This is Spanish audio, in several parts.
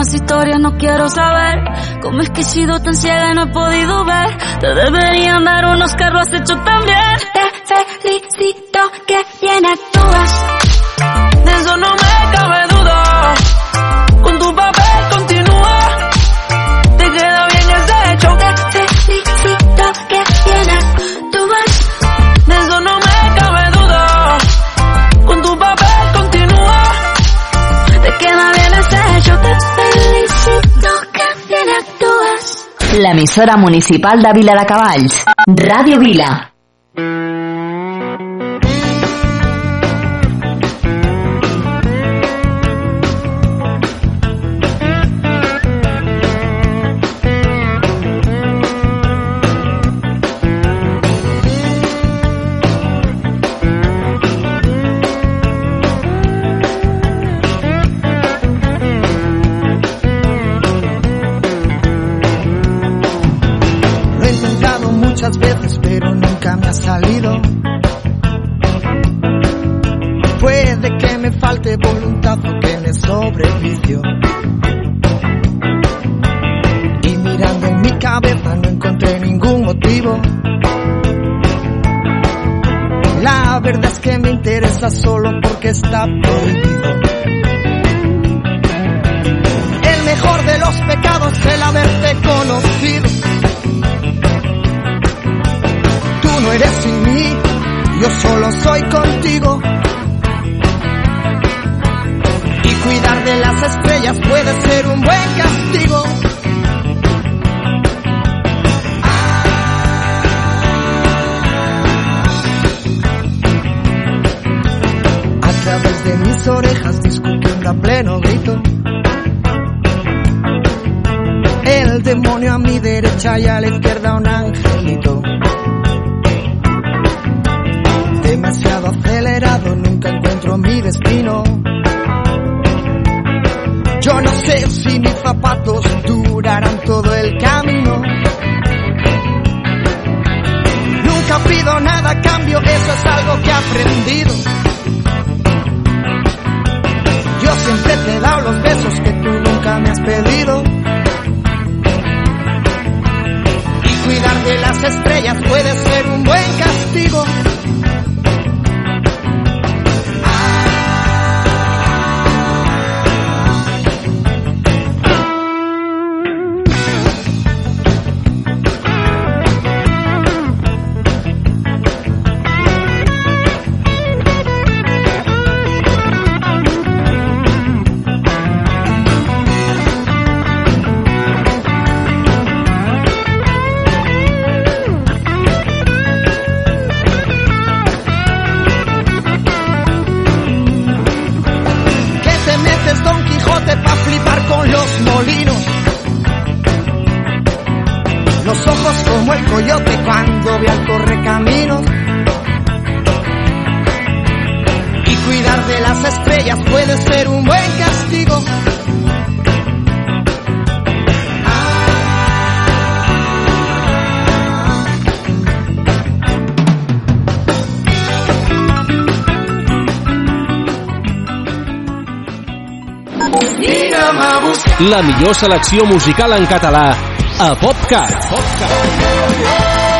más historias, no quiero saber cómo es que he sido tan ciega y no he podido ver. Te deberían dar unos carros hechos también. Te felicito que bien actúas. L'emissora municipal de Vila de Cavalls. Ràdio Vila. Y mirando en mi cabeza no encontré ningún motivo. La verdad es que me interesa solo porque está prohibido. El mejor de los pecados es el haberte conocido. Tú no eres sin mí, yo solo soy contigo. Cuidar de las estrellas puede ser un buen castigo. A través de mis orejas discutiendo a pleno grito. El demonio a mi derecha y a la izquierda un angelito. Demasiado acelerado, nunca encuentro mi destino. Yo no sé si mis zapatos durarán todo el camino. Nunca pido nada a cambio, eso es algo que he aprendido. Yo siempre te he dado los besos que tú nunca me has pedido. Y cuidar de las estrellas puede ser un buen castigo. Al correcaminos. Y cuidar de las estrellas puede ser un buen castigo. La millor selecció musical en català a PopCat.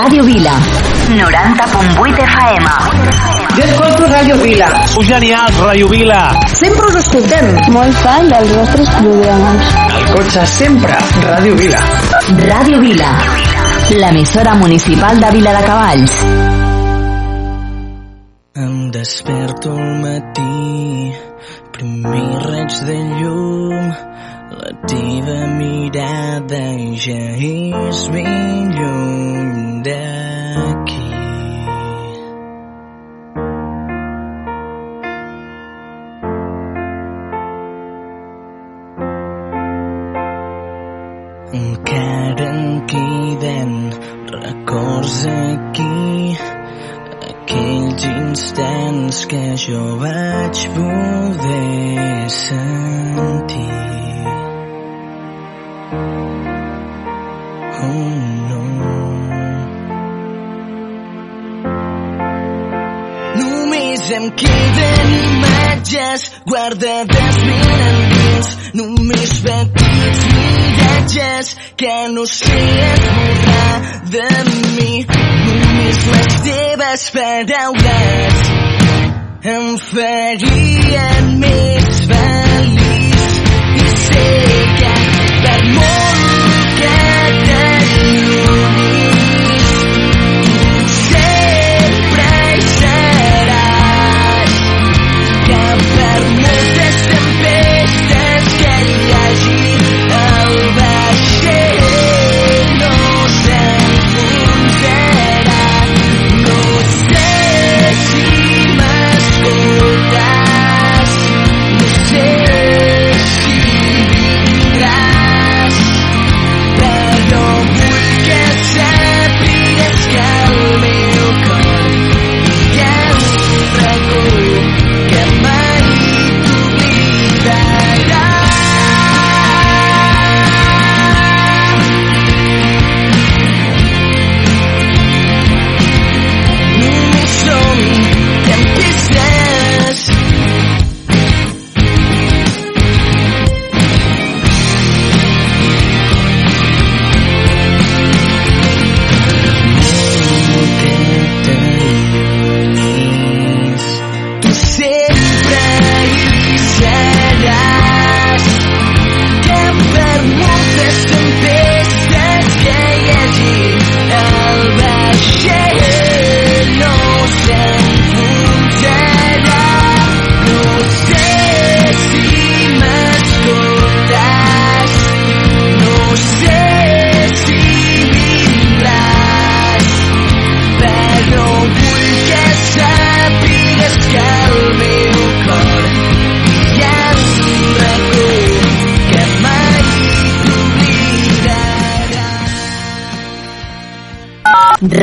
Ràdio Vila, 90.8 FM. Jo escolto Ràdio Vila. Sou genials, Ràdio Vila. Sempre us escoltem. Molt fan dels vostres programes. Al cotxe sempre, Ràdio Vila. Ràdio Vila, l'emissora municipal de Vila de Cavalls. Em desperto al matí, primer raig de llum, la teva mirada ja és ben lluny d'aquí. Encara em queden records aquí, aquells instants que jo vaig poder sentir. Oh no. Només em queden imatges guardades ben endins, només petits miratges que no sé esborrar de mi. Només les teves paraules em farien més feliç i sé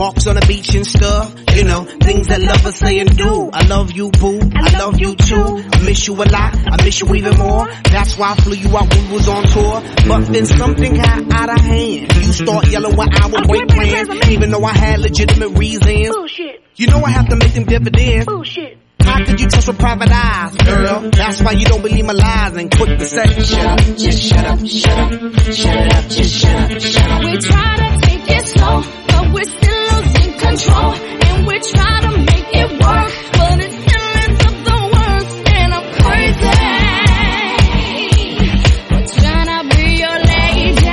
Walks on the beach and stuff. You know, things that lovers say and do. I love you, boo. I love you too. I miss you a lot. I miss you even more. That's why I flew you out when we was on tour. But then something got out of hand. You start yelling when I would break plans. Even though I had legitimate reasons. Bullshit. You know I have to make them dividends. Bullshit. How could you trust with private eyes, girl? That's why you don't believe my lies and quick the say, shut up, just shut up, shut up, shut it up, just shut up, shut up. We try to take it slow, but we're still control. And we try to make it work, but it still ends up the worst. And I'm crazy. We're trying to be your lady.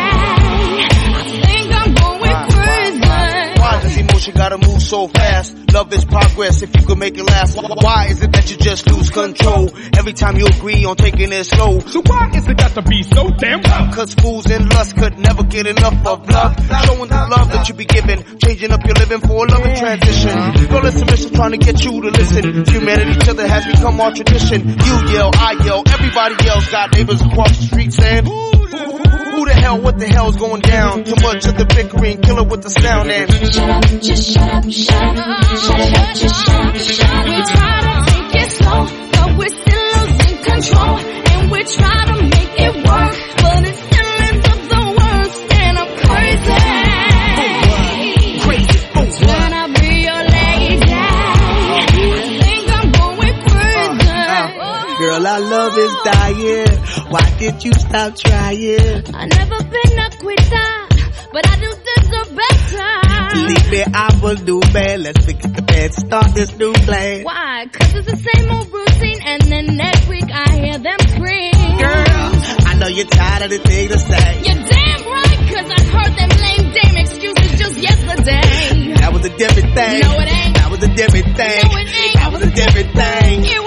I think I'm going crazy. Why does emotion gotta move so fast? Love is progress. If you could make it last? Why is it that you just lose control every time you agree on taking it slow? So why is it got to be so damn tough? Cause fools and lust could never get enough of love. Showing the love that you be giving, changing up your living for a loving transition. Girl, it's a mission trying to get you to listen. Humanity, each other has become our tradition. You yell, I yell, everybody else got neighbors across the street saying, who the hell, what the hell's going down? Too much of the bickering, kill it with the sound and Shut up, just shut up, shut up, shut up, just shut up, shut up. We try to take it slow, but we're still losing control, and we try to make it work, but it still ends up the worst, and I'm crazy. When I be your lady, I think I'm going crazy. Girl, our love is dying. Why did you stop trying? I never been a quitter, but I do deserve better. Believe me, I will do bad. Let's forget the bed, start this new plan. Why? Cause it's the same old routine, and then next week I hear them scream. Girl, I know you're tired of the thing to say. You're damn right, cause I heard them lame dame excuses just yesterday. That was a different thing. No, it ain't. That was a different thing. No, it ain't. That was a different thing.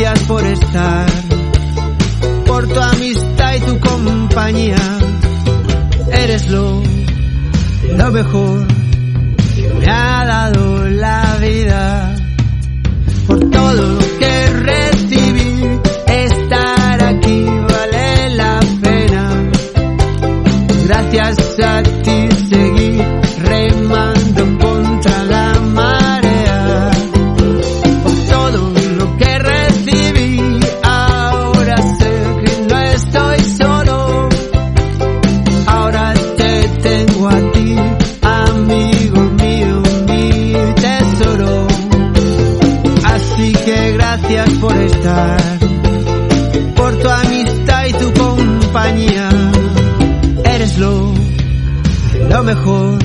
Gracias por estar, por tu amistad y tu compañía. Eres lo, lo mejor que me ha dado la vida. Por todo lo que recibí, estar aquí vale la pena. Gracias 过。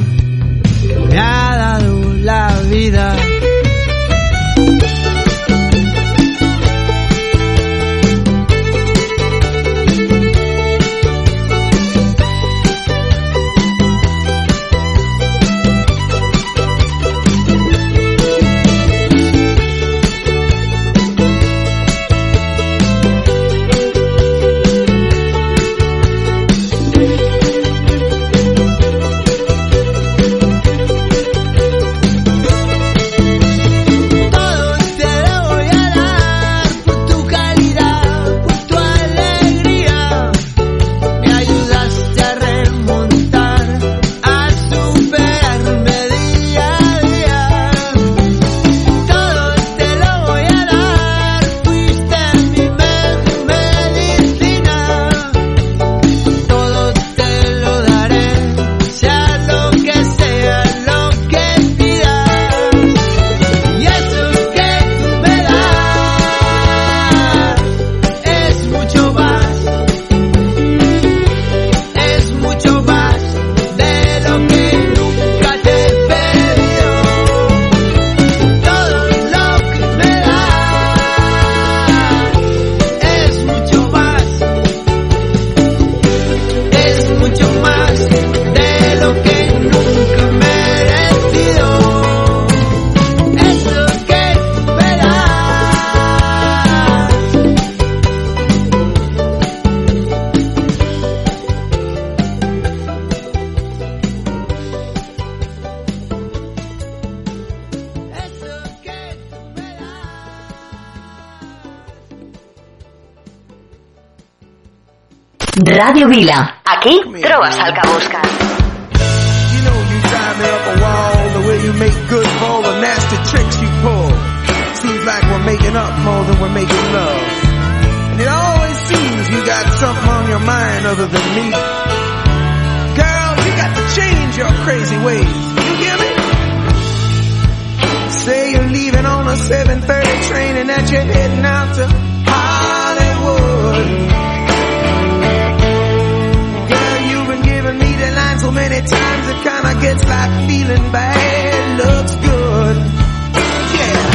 Vila. Aquí trobes el que busques. You know you tie me up a wall The way you make good for all the nasty tricks you pull Seems like we're making up more than we're making love And it always seems you got something on your mind other than me Girl, you got to change your crazy ways You hear me? Say you're leaving on a 7.30 train And that you're heading out to Hollywood mind so many times it kinda gets like feeling bad. Looks good. Yeah.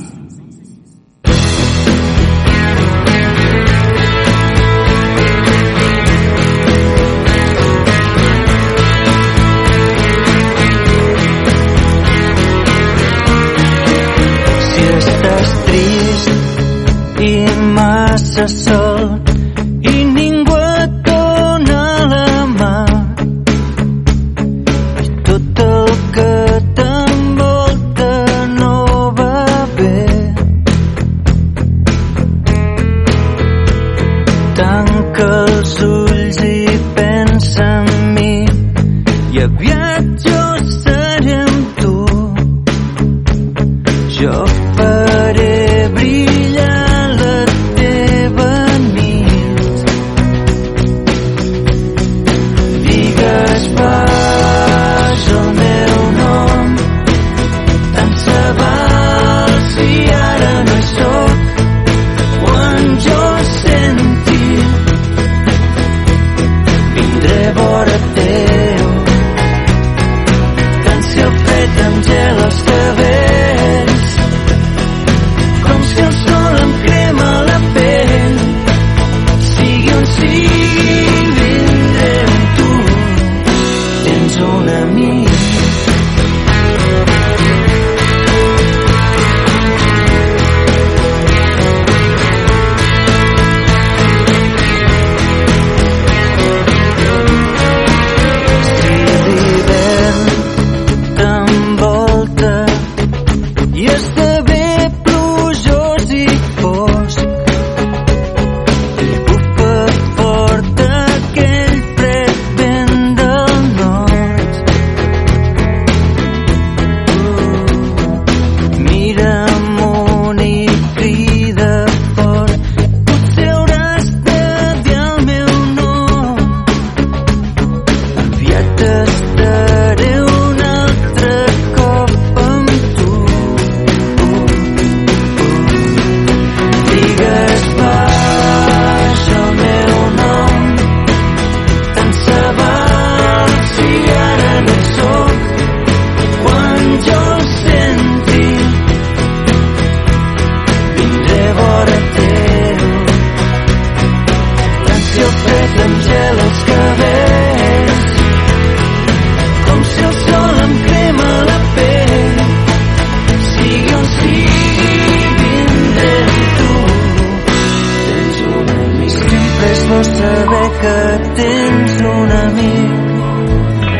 bo saber que tens un amic.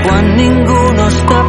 Quan ningú no està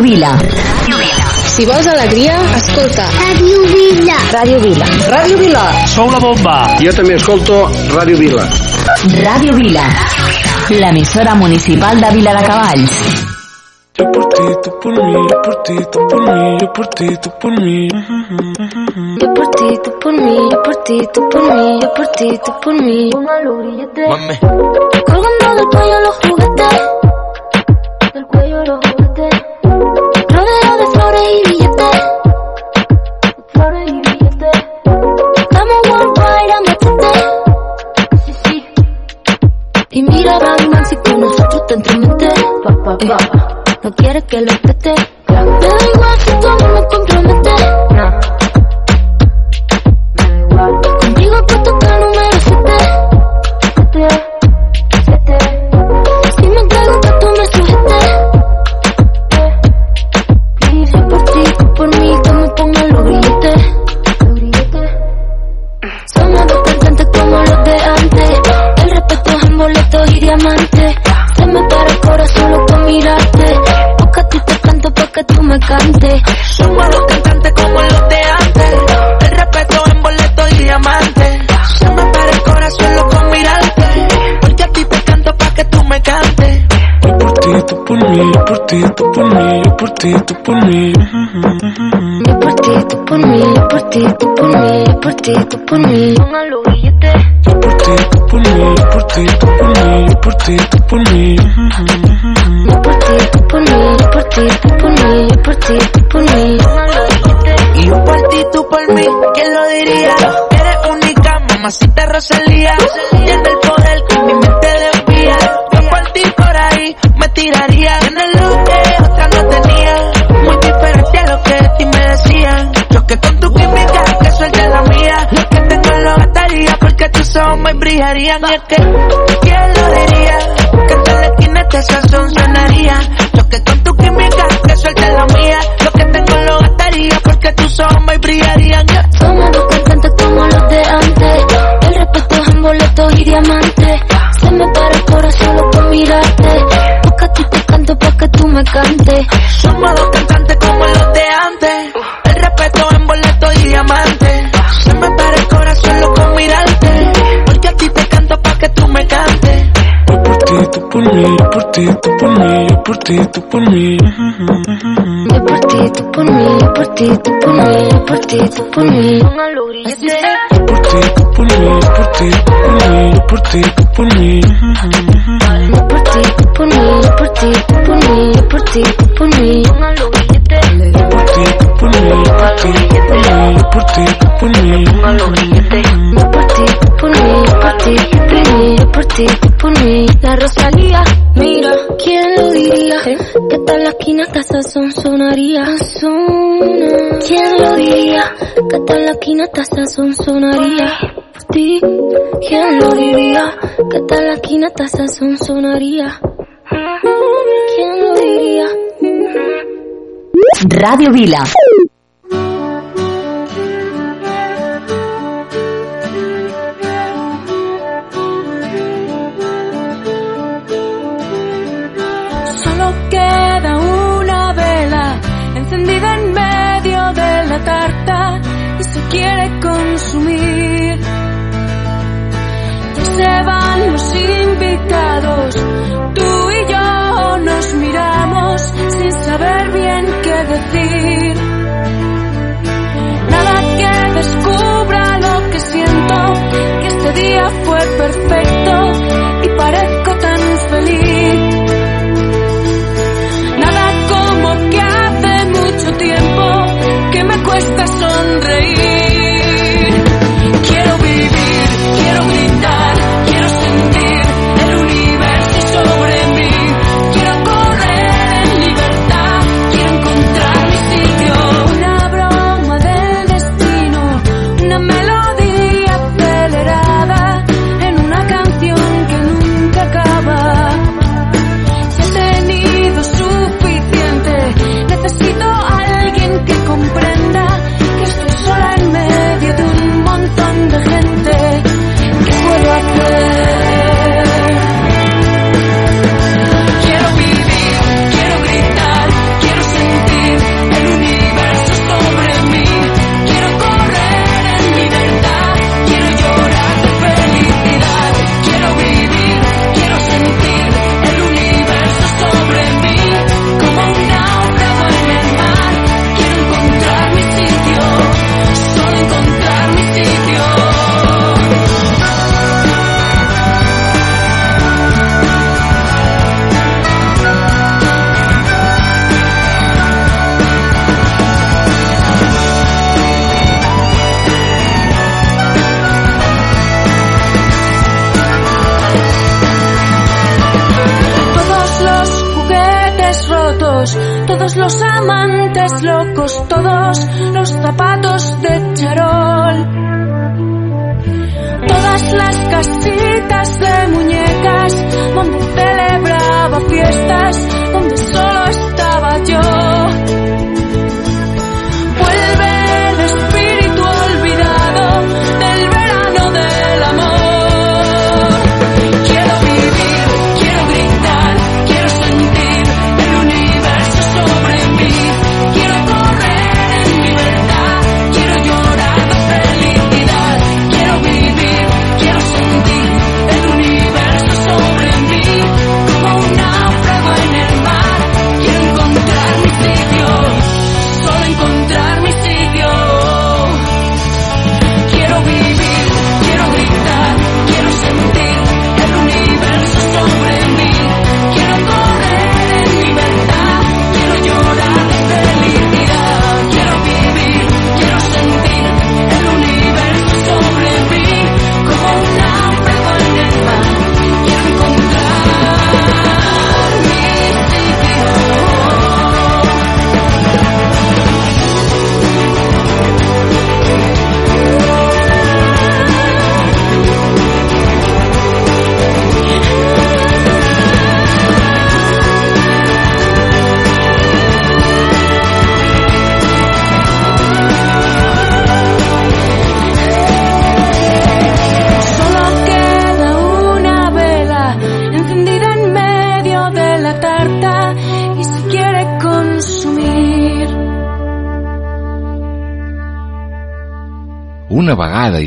Ràdio Vila. Si vols alegria, escolta. Ràdio Vila. Ràdio Vila. Ràdio Vila. Sou la bomba. Jo també escolto Ràdio Vila. Ràdio Vila. L'emissora municipal de Vila de Cavalls. Yo por ti, tú por mí, yo por ti, tú por mí, yo por ti, tú por mí. Yo por ti, tú por mí, yo por ti, tú por mí, yo por ti, tú por mí. Póngalo grillete. Colgando del cuello los juguetes. Tú por mí. Póngalo billete. Yo por ti, tú por mí, yo por ti, tú por mí, yo por ti, tú por mí. Yo por ti, tú por mí, yo por ti, tú por mí, yo por ti, tú por mí. Y yo por ti, tú por mí, ¿quién lo diría? Eres única, mamacita Rosalía. Y es que, ¿quién lo diría? Que en la esquina este sazón sonaría. Yo que con tu química, que suelte la mía. Lo que tengo lo gastaría porque tus ojos me brillarían. Somos dos cantantes como los de antes. El respeto es en boletos y diamantes. Se me para el corazón solo con mirarte. Porque a ti te canto pa' que tú me cantes. Ti, tú por mí, yo por ti, tú por mí. Yo por ti, tú por mí, yo por ti, tú por mí, yo por ti, tú por mí. Yo por ti, tú por mí, yo por ti, tú por mí, yo por ti, sonaría. ¿Quién lo diría? Que tal la esquina hasta sazón sonaría. Por ti, ¿quién lo diría? Que tal la esquina hasta sazón sonaría. ¿Quién lo diría? Radio Vila. Nada que descubra lo que siento, que este día fue perfecto.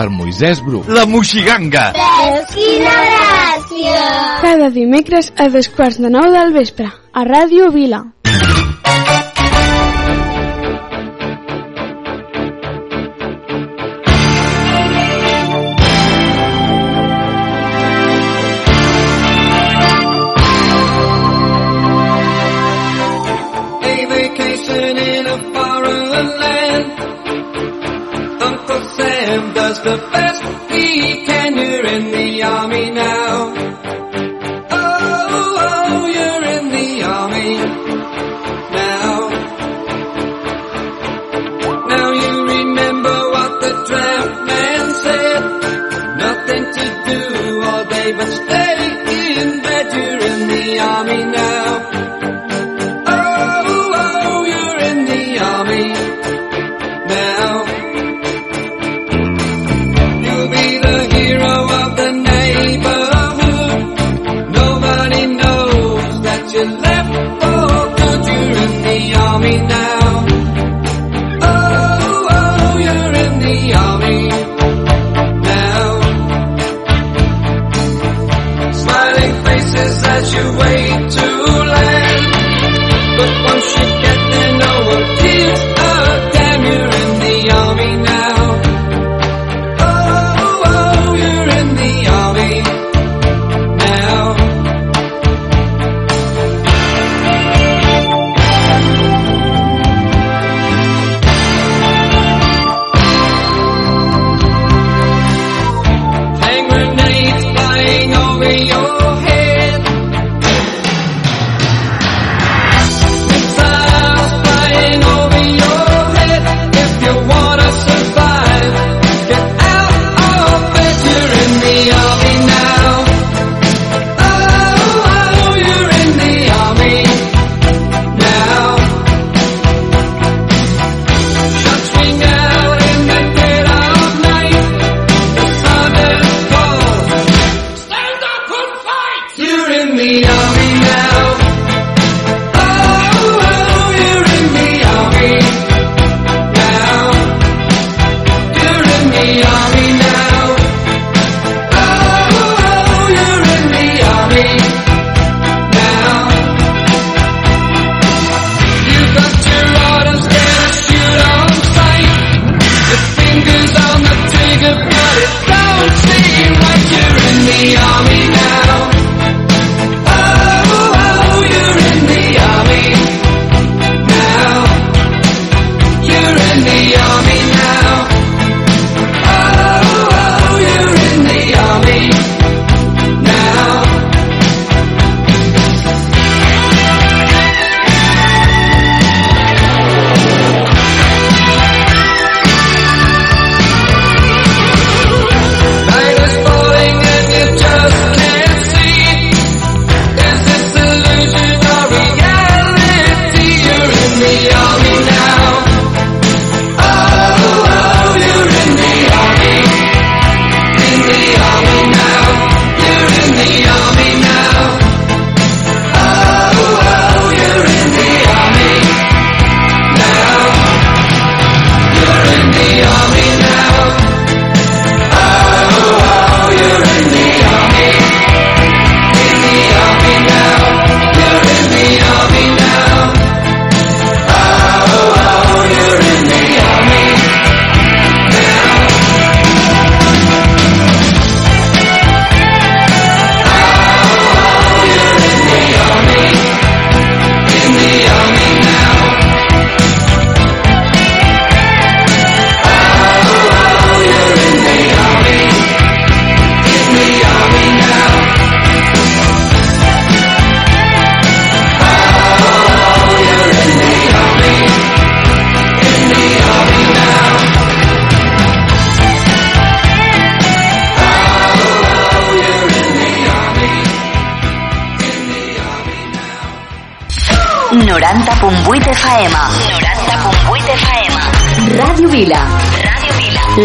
per Moisès Bru. La Moixiganga. Veus quina gràcia! Cada dimecres a dos quarts de nou del vespre, a Ràdio Vila.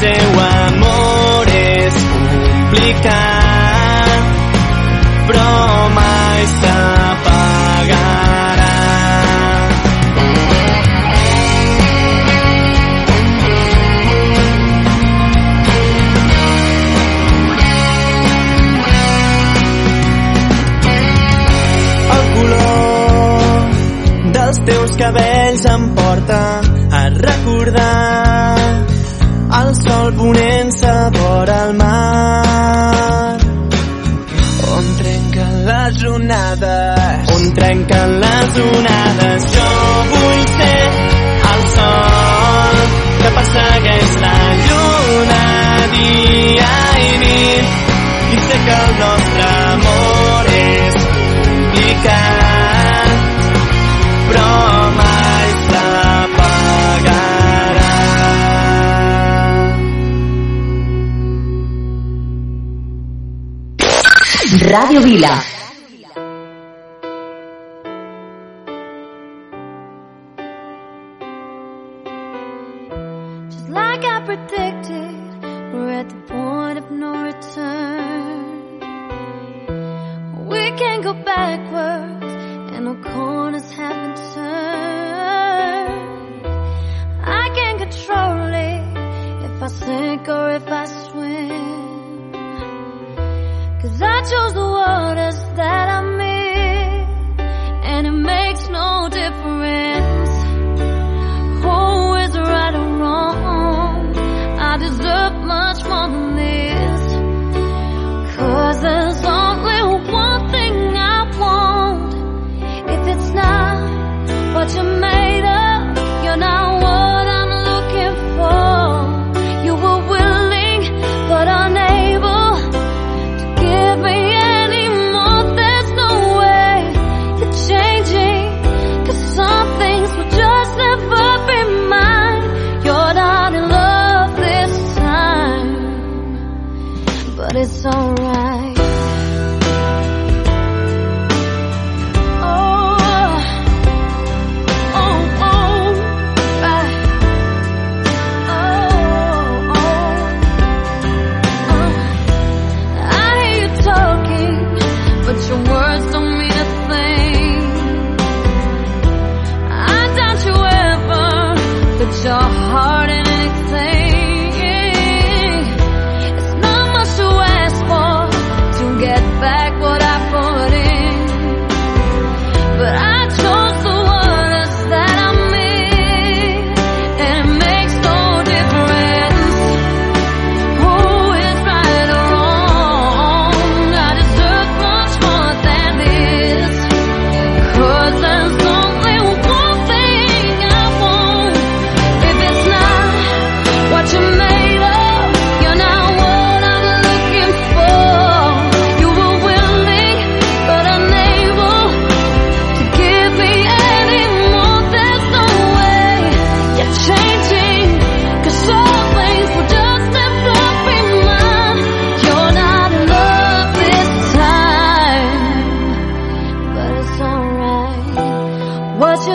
deseo amor es complicado. ponent sabor al mar. On trenquen les onades. On trenquen les onades. Jo vull ser el sol que persegueix la lluna dia i nit. I sé que el nostre amor és complicat Radio Vila.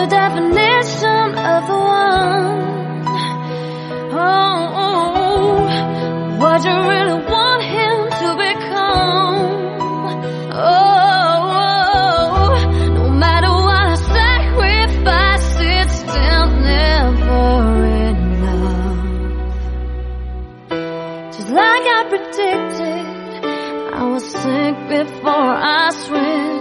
the definition of the one. Oh, oh, what you really want him to become. Oh, oh no matter what I sacrifice, it's still never enough. Just like I predicted, I will sink before I swim.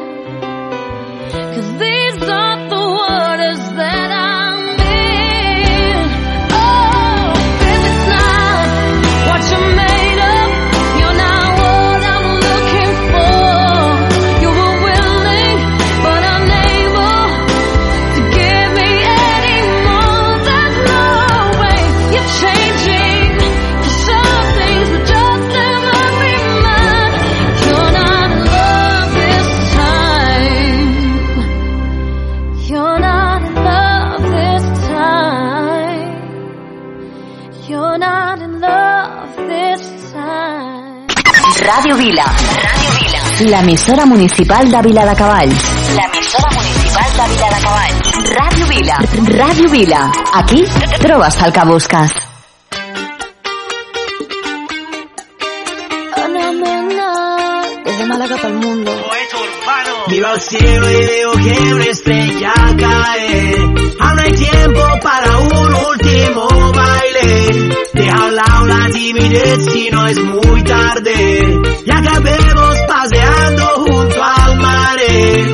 La emisora municipal de Vila de Cabal. La emisora municipal de Vila de Cabal. Radio Vila. Radio Vila. Aquí trobas al que buscas. Desde Málaga para el mundo. Viva el cielo y veo que una estrella cae. Aún hay tiempo para un último baile. Deja al lado la timidez si no es muy tarde. Y acabemos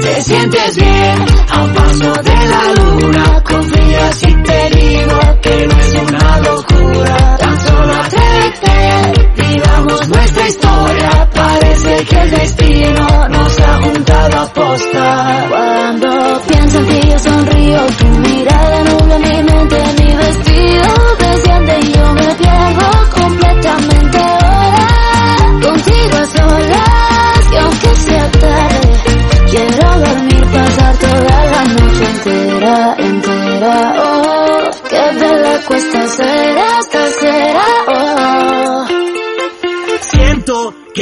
te sientes bien, a paso de la luna, confía si te digo que no es una locura, tan solo atrévete, vivamos nuestra historia, parece que el destino nos ha juntado a posta.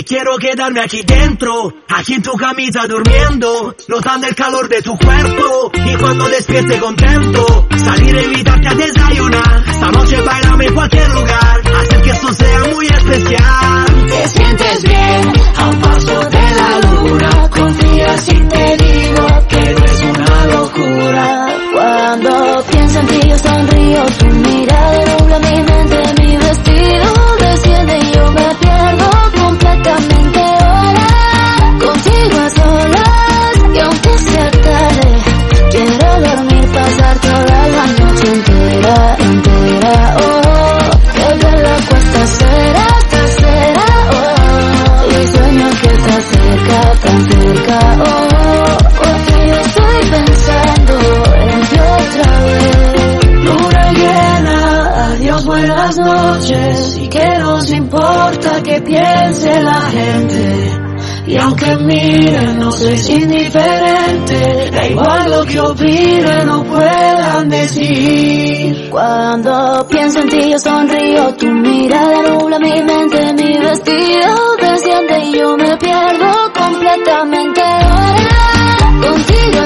Quiero quedarme aquí dentro, aquí en tu camisa durmiendo, notando el calor de tu cuerpo y cuando despierte contento, salir a invitarte a desayunar. Esta noche bailame en cualquier lugar, hacer que esto sea muy especial. Te sientes bien, a un paso de la luna, confía si te digo que no es una locura. Cuando pienso en ti yo sonrío. noches y que nos importa que piense la gente. Y aunque miren, no es indiferente, da igual lo que opinen o puedan decir. Cuando pienso en ti yo sonrío, tu mirada nubla mi mente, mi vestido desciende y yo me pierdo completamente. Ahora contigo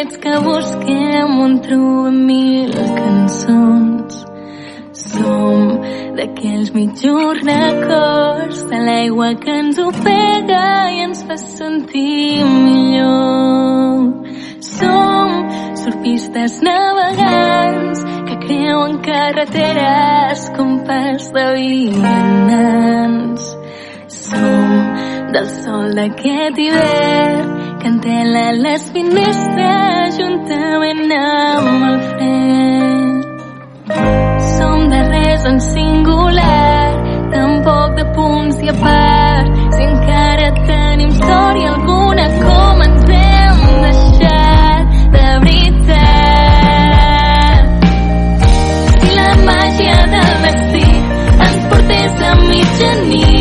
Indrets que busquem on trobem mil cançons. Som d'aquells mitjos records de l'aigua que ens ofega i ens fa sentir millor. Som surfistes navegants que creuen carreteres com pas de vianants. Som del sol d'aquest hivern entela les finestres juntament amb el fred. Som de res en singular, tampoc de punts i a part, si encara tenim història alguna com ens hem deixat de veritat. Si la màgia del destí ens portés a mitjanit,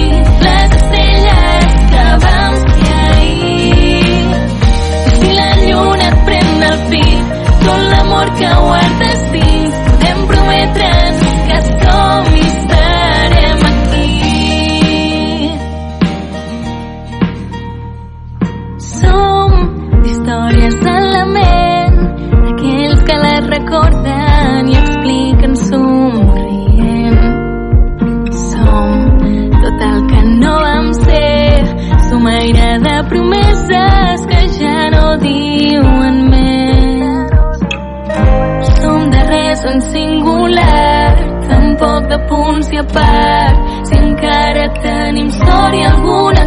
tan singular, tan poc de punts i a part, si encara tenim història alguna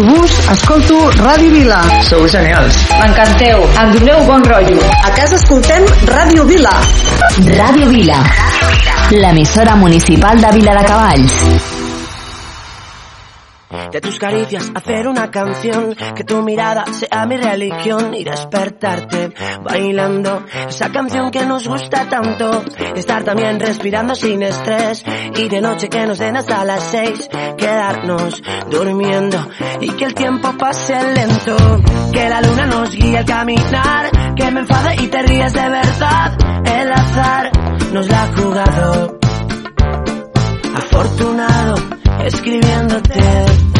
A l'autobús escolto Ràdio Vila. Sou genials. M'encanteu. Em doneu bon rotllo. A casa escoltem Ràdio Vila. Ràdio Vila, l'emissora municipal de Vila de Cavalls. De tus caricias hacer una canción, que tu mirada sea mi religión y despertarte bailando esa canción que nos gusta tanto. Estar también respirando sin estrés y de noche que nos den hasta las seis, quedarnos durmiendo y que el tiempo pase lento. Que la luna nos guíe al caminar, que me enfade y te ríes de verdad. El azar nos la ha jugado. Afortunado escribiéndote.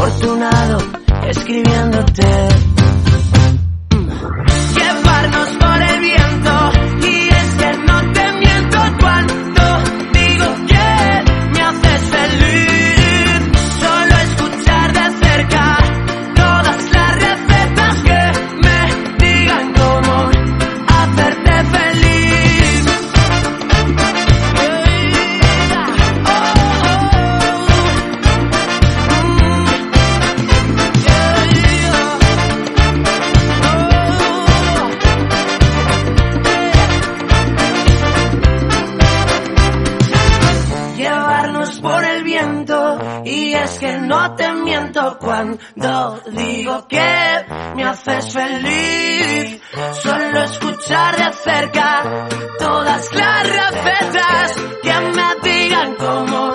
Afortunado escribiéndote. Llevarnos por y es que no te miento cuando digo que me haces feliz. Solo escuchar de cerca todas las recetas que me digan cómo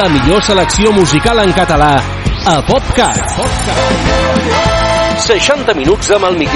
La millor selecció musical en català a PopCat. 60 minuts amb el millor